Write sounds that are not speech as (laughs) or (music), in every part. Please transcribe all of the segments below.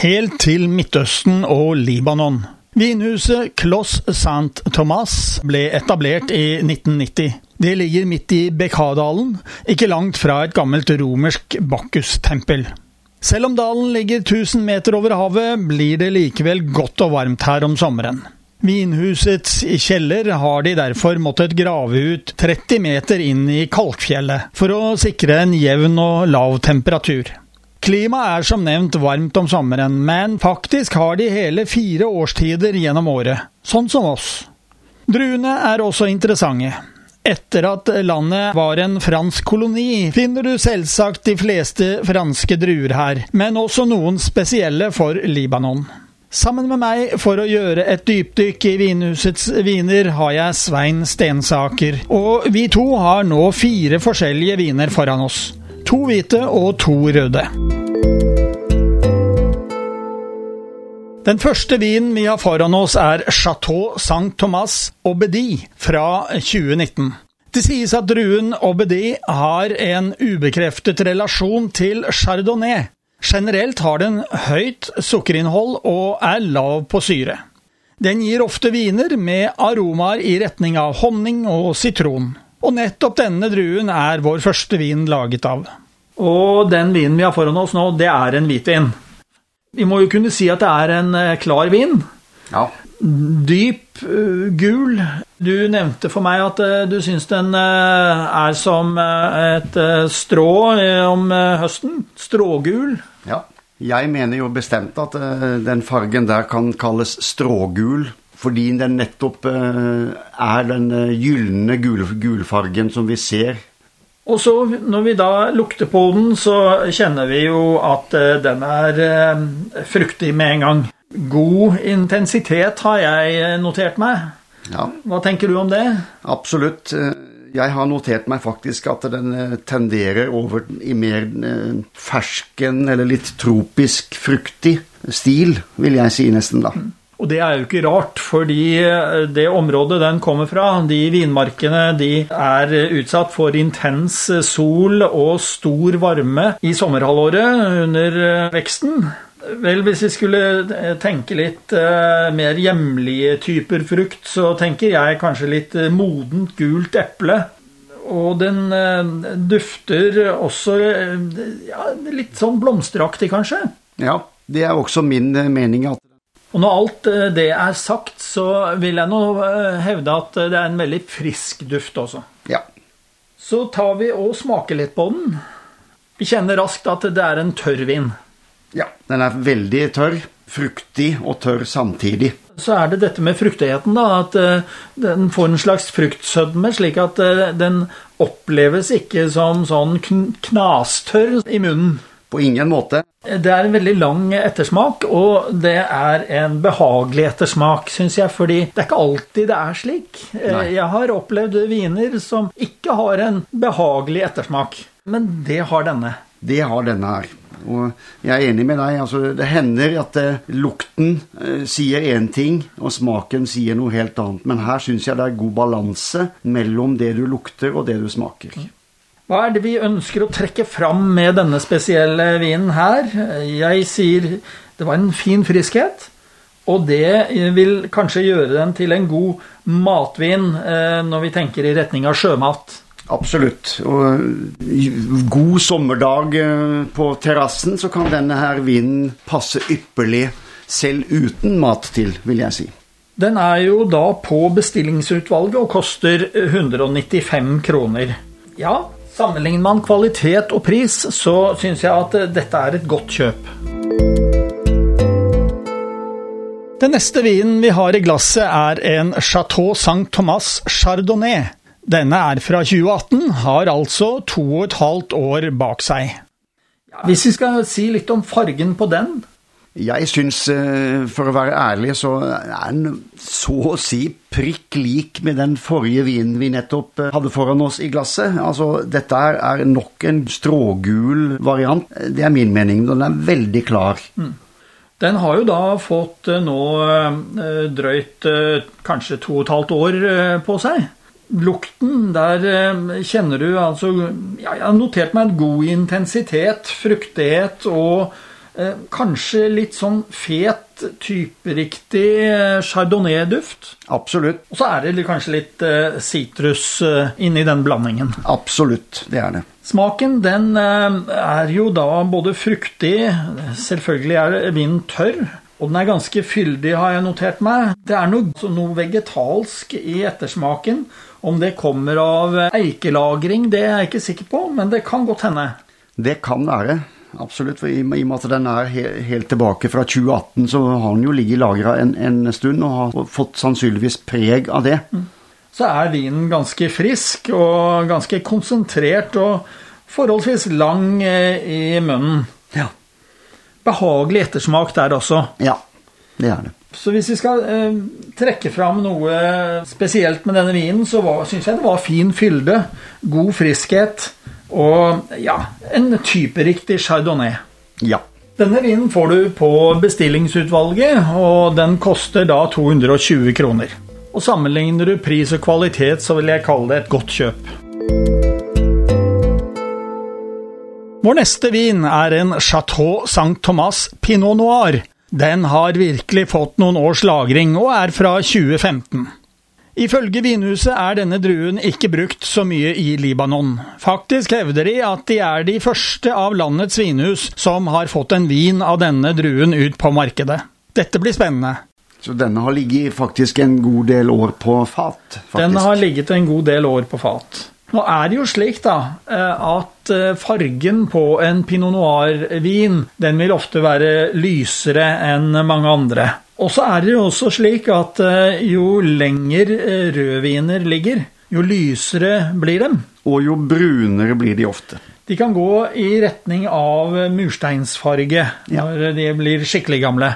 helt til Midtøsten og Libanon. Vinhuset Kloss Saint Thomas ble etablert i 1990. Det ligger midt i Bekkadalen, ikke langt fra et gammelt romersk Bakkus-tempel. Selv om dalen ligger 1000 meter over havet, blir det likevel godt og varmt her om sommeren. Vinhusets kjeller har de derfor måttet grave ut 30 meter inn i kalkfjellet, for å sikre en jevn og lav temperatur. Klimaet er som nevnt varmt om sommeren, men faktisk har de hele fire årstider gjennom året, sånn som oss. Druene er også interessante. Etter at landet var en fransk koloni, finner du selvsagt de fleste franske druer her, men også noen spesielle for Libanon. Sammen med meg for å gjøre et dypdykk i Vinhusets viner har jeg Svein Stensaker, og vi to har nå fire forskjellige viner foran oss. To hvite og to røde. Den første vinen vi har foran oss er Chateau Saint-Thomas Obedi fra 2019. Det sies at druen Obedi har en ubekreftet relasjon til chardonnay, Generelt har den høyt sukkerinnhold og er lav på syre. Den gir ofte viner med aromaer i retning av honning og sitron. Og nettopp denne druen er vår første vin laget av. Og den vinen vi har foran oss nå, det er en hvitvin. Vi må jo kunne si at det er en eh, klar vin. Ja. Dyp, uh, gul. Du nevnte for meg at uh, du syns den er som et strå om høsten. Strågul. Ja. Jeg mener jo bestemt at den fargen der kan kalles strågul, fordi den nettopp uh, er den uh, gylne gul, gulfargen som vi ser. Og så, når vi da lukter på den, så kjenner vi jo at den er fruktig med en gang. God intensitet har jeg notert meg. Ja. Hva tenker du om det? Absolutt jeg har notert meg faktisk at den eh, tenderer over i mer eh, fersken eller litt tropisk fruktig stil, vil jeg si nesten da. Og det er jo ikke rart, fordi eh, det området den kommer fra, de vinmarkene, de er utsatt for intens sol og stor varme i sommerhalvåret under veksten. Vel, hvis vi skulle tenke litt mer hjemlige typer frukt, så tenker jeg kanskje litt modent gult eple. Og den dufter også ja, litt sånn blomsteraktig, kanskje. Ja, det er også min mening. at og når alt det er sagt, så vil jeg nå hevde at det er en veldig frisk duft også. Ja. Så tar vi og smaker litt på den. Vi kjenner raskt at det er en tørr vin. Ja, den er veldig tørr. Fruktig og tørr samtidig. Så er det dette med fruktigheten, da. At den får en slags fruktsødme, slik at den oppleves ikke som sånn knastørr i munnen. På ingen måte. Det er en veldig lang ettersmak, og det er en behagelig ettersmak, syns jeg. Fordi det er ikke alltid det er slik. Eh, Nei. Jeg har opplevd viner som ikke har en behagelig ettersmak. Men det har denne. Det har denne her. Og jeg er enig med deg. altså Det hender at eh, lukten eh, sier én ting, og smaken sier noe helt annet. Men her syns jeg det er god balanse mellom det du lukter, og det du smaker. Hva er det vi ønsker å trekke fram med denne spesielle vinen her? Jeg sier det var en fin friskhet. Og det vil kanskje gjøre den til en god matvin eh, når vi tenker i retning av sjømat. Absolutt. Og god sommerdag eh, på terrassen, så kan denne her vinen passe ypperlig selv uten mat til, vil jeg si. Den er jo da på bestillingsutvalget og koster 195 kroner. Ja, sammenligner man kvalitet og pris, så syns jeg at dette er et godt kjøp. Den neste vinen vi har i glasset, er en Chateau Saint-Thomas Chardonnay. Denne er fra 2018, har altså to og et halvt år bak seg. Hvis vi skal si litt om fargen på den Jeg syns, eh, for å være ærlig, så er den så å si prikk lik med den forrige vinen vi nettopp eh, hadde foran oss i glasset. Altså, dette er nok en strågul variant. Det er min mening. Den er veldig klar. Mm. Den har jo da fått nå drøyt kanskje to og et halvt år på seg. Lukten, der kjenner du altså ja, Jeg har notert meg en god intensitet, fruktighet og Eh, kanskje litt sånn fet, typeriktig eh, chardonnay-duft. Absolutt. Og så er det kanskje litt eh, sitrus inni den blandingen. Absolutt, det er det. Smaken den er jo da både fruktig, selvfølgelig er vinen tørr, og den er ganske fyldig, har jeg notert meg. Det er noe, noe vegetalsk i ettersmaken. Om det kommer av eikelagring, det er jeg ikke sikker på, men det kan godt hende. Det kan være absolutt. For i, og med at den er helt tilbake fra 2018, så har den jo ligget lagra en, en, stund og har fått sannsynligvis preg av det. Mm. Så er vinen ganske frisk og ganske konsentrert og forholdsvis lang eh, i munnen. Ja. Behagelig ettersmak der også. Ja, det er det. Så hvis vi skal eh, trekke fram noe spesielt med denne vinen, så syns jeg det var fin fylde, god friskhet. Og ja, en typeriktig chardonnay. Ja. Denne vinen får du på bestillingsutvalget, og den koster da 220 kroner. Og Sammenligner du pris og kvalitet, så vil jeg kalle det et godt kjøp. Vår neste vin er en Chateau Saint Thomas Pinot Noir. Den har virkelig fått noen års lagring, og er fra 2015. Ifølge vinhuset er denne druen ikke brukt så mye i Libanon. Faktisk hevder de at de er de første av landets vinhus som har fått en vin av denne druen ut på markedet. Dette blir spennende. Så denne har ligget faktisk en god del år på fat? Faktisk. Den har ligget en god del år på fat. Nå er det jo slik da, eh, at eh, fargen på en pinot noir-vin den vil ofte være lysere enn mange andre. Og så er det jo også slik at eh, jo lenger eh, rødviner ligger, jo lysere blir dem. Og jo brunere blir de ofte. De kan gå i retning av mursteinsfarge ja. når de blir skikkelig gamle.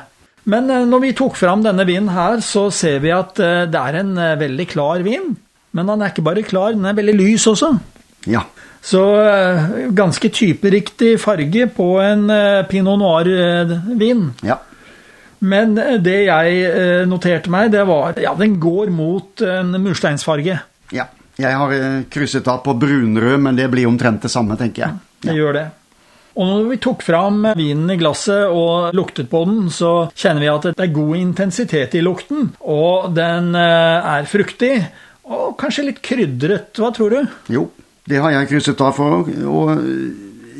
Men eh, når vi tok fram denne vinen her, så ser vi at det er en veldig klar vin. Men den er ikke bare klar, den er veldig lys også. Ja. Så ganske typeriktig farge på en pinot noir-vin. Ja. Men det jeg eh, noterte meg, det var ja, den går mot en mursteinsfarge. Ja. Jeg har eh, krysset av på brunrød, men det blir omtrent det samme, tenker jeg. Ja, det gjør det. Og når vi tok fram vinen i glasset og luktet på den, så kjenner vi at det er god intensitet i lukten. Og den eh, er fruktig, og kanskje litt krydret. Hva tror du? Jo, det har jeg krysset av for. Og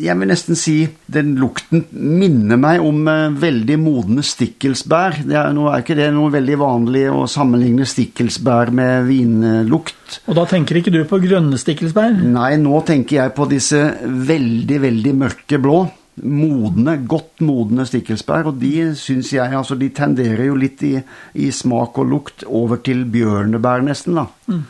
jeg vil nesten si den lukten minner meg om eh, veldig modne stikkelsbær. Det er, nå er ikke det noe veldig vanlig å sammenligne stikkelsbær med vinlukt. Og da tenker ikke du på grønne stikkelsbær? Nei, nå tenker jeg på disse veldig, veldig mørke blå. Modne, godt modne stikkelsbær. Og de syns jeg altså de tenderer jo litt i, i, smak og lukt over til bjørnebær, nesten, da. Mm.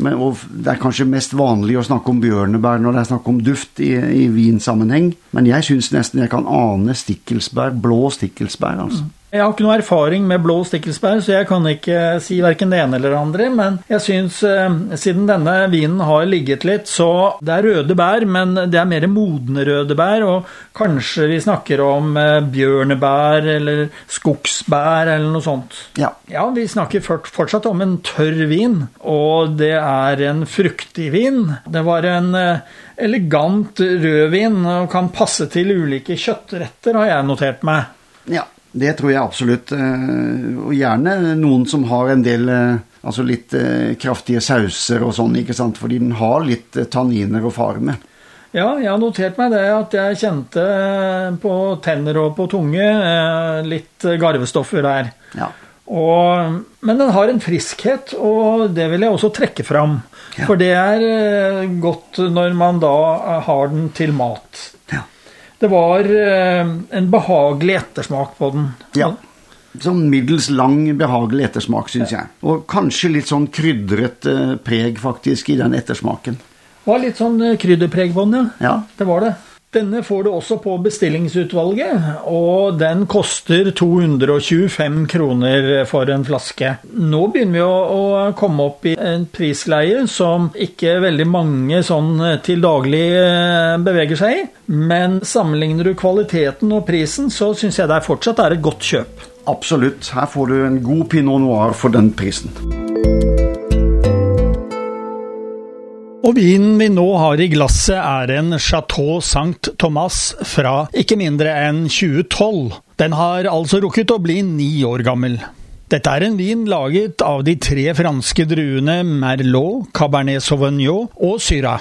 Men, det er kanskje mest vanlig å snakke om bjørnebær når det er snakk om duft i, i vinsammenheng. Men jeg syns nesten jeg kan ane stikkelsbær, blå stikkelsbær. altså. Mm. Jeg har ikke noe erfaring med blå stikkelsbær, så jeg kan ikke si verken det ene eller det andre. Men jeg syns, eh, siden denne vinen har ligget litt, så det er røde bær, men det er mer modne røde bær. Og kanskje vi snakker om eh, bjørnebær eller skogsbær eller noe sånt. Ja. ja, vi snakker fortsatt om en tørr vin, og det er en fruktig vin. Det var en eh, elegant rødvin og kan passe til ulike kjøttretter, har jeg notert meg. Ja, det tror jeg absolutt. Eh, og gjerne noen som har en del eh, altså litt eh, kraftige sauser og sånn, ikke sant? fordi den har litt tanniner å fare med. Ja, jeg har notert meg det at jeg kjente på tenner og på tunge litt garvestoffer der. Ja. Og, men den har en friskhet, og det vil jeg også trekke fram. Ja. For det er godt når man da har den til mat. Det var eh, en behagelig ettersmak på den. Ja. Sånn middels lang, behagelig ettersmak, syns jeg. Og kanskje litt sånn krydret preg, faktisk, i den ettersmaken. Det var litt sånn eh, krydderpreg på den, ja. ja. Det var det. Denne får du også på bestillingsutvalget, og den koster 225 kroner for en flaske. Nå begynner vi å, å komme opp i en prisleie som ikke veldig mange sånn til daglig eh, beveger seg i, men sammenligner du kvaliteten og prisen, så syns jeg det fortsatt er et godt kjøp. Absolutt. Her får du en god pinot noir for den prisen. Og vinen vi nå har i glasset er en Chateau Saint Thomas fra ikke mindre enn 2012. Den har altså rukket å bli ni år gammel. Dette er en vin laget av de tre franske druene Merlot, Cabernet Sauvignon og Syra.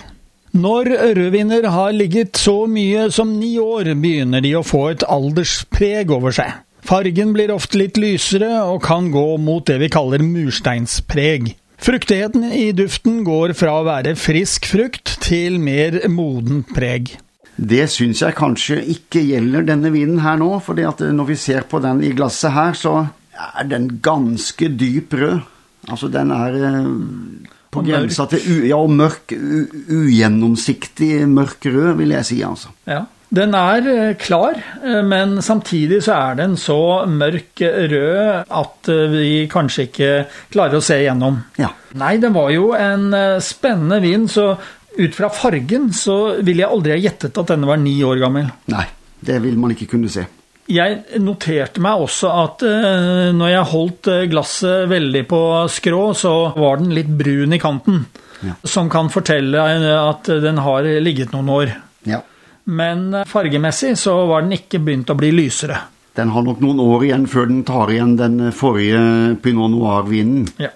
Når rødviner har ligget så mye som ni år, begynner de å få et alderspreg over seg. Fargen blir ofte litt lysere og kan gå mot det vi kaller mursteinspreg. Fruktigheten i duften går fra å være frisk frukt til mer modent preg. Det syns jeg kanskje ikke gjelder denne vinen her nå, for når vi ser på den i glasset her, så er den ganske dyp rød. Altså den er eh, på grensa til u, ja, mørk, ugjennomsiktig mørk rød, vil jeg si, altså. Ja. Den er eh, klar, eh, men samtidig så er den så mørk rød at eh, vi kanskje ikke klarer å se igjennom. Ja. Nei, den var jo en spennende vin, så ut fra fargen så ville jeg aldri ha gjettet at denne var ni år gammel. Nei, det vil man ikke kunne se. Jeg noterte meg også at når jeg holdt glasset veldig på skrå, så var den litt brun i kanten. Ja. Som kan fortelle at den har ligget noen år. Ja men eh, fargemessig så var den ikke begynt å bli lysere. Den har nok noen år igjen før den tar igjen den eh, forrige pinot noir-vinen. Ja.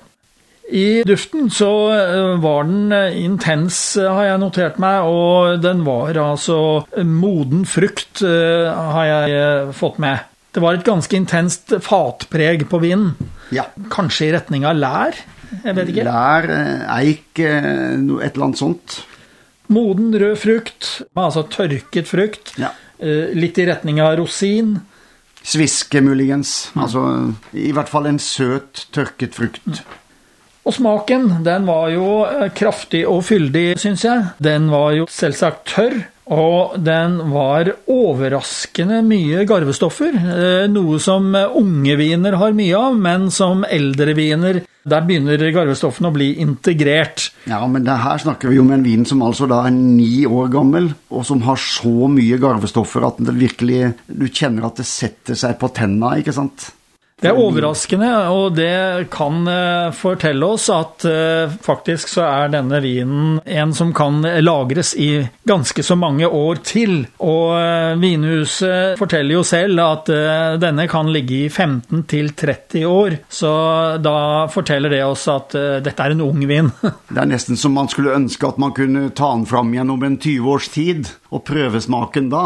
I duften så eh, var den intens, har jeg notert meg, og den var altså moden frukt, har jeg fått med. Det var et ganske intenst fatpreg på vinen. Ja. Kanskje i retning av lær? Jeg vet ikke. Lær, eik, et eller annet sånt. Moden rød frukt, altså tørket frukt. Ja. Eh, litt i retning av rosin. Sviske, muligens. Mm. Altså i hvert fall en søt, tørket frukt. Mm. Og smaken, den var jo eh, kraftig og fyldig, syns jeg. Den var jo selvsagt tørr. Og den var overraskende mye garvestoffer, eh, noe som unge viner har mye av, men som eldre viner der begynner garvestoffene å bli integrert. Ja, men her snakker vi om en vin som altså da er ni år gammel, og som har så mye garvestoffer at virkelig, du kjenner at det setter seg på tenna, ikke sant? Det er overraskende, og det kan eh, fortelle oss at eh, faktisk så er denne vinen en som kan lagres i ganske så mange år til. Og eh, vinhuset forteller jo selv at denne kan ligge i 15 til 30 år. Så da forteller det oss at dette er en ung vin. (laughs) det er nesten som man skulle ønske at man kunne ta den fram gjennom en 20 års tid, og prøve smaken da.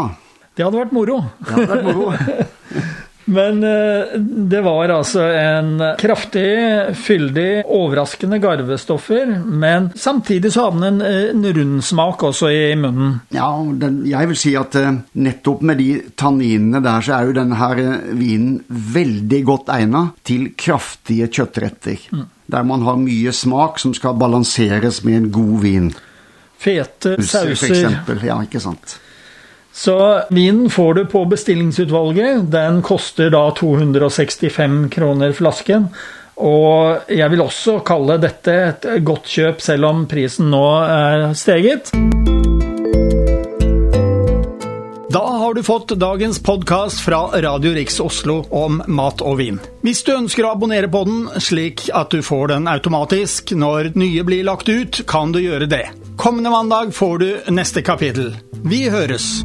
Det hadde vært moro. Det hadde vært moro. (laughs) Men eh, det var altså en kraftig, fyldig, overraskende garvestoffer. Men samtidig så hadde den en, en rund smak også i munnen. Ja, den, jeg vil si at eh, nettopp med de tanninene der, så er jo denne her vinen veldig godt egnet til kraftige kjøttretter. Mm. Der man har mye smak som skal balanseres med en god vin. Fete sauser. For eksempel, ja, ikke sant. Så vinen får du på bestillingsutvalget. Den koster da 265 kroner flasken. Og jeg vil også kalle dette et godt kjøp, selv om prisen nå er steget. Da har du fått dagens podkast fra Radio Riks Oslo om mat og vin. Hvis du ønsker å abonnere på den, slik at du får den automatisk når nye blir lagt ut, kan du gjøre det. Kommende mandag får du neste kapittel. Vi høres!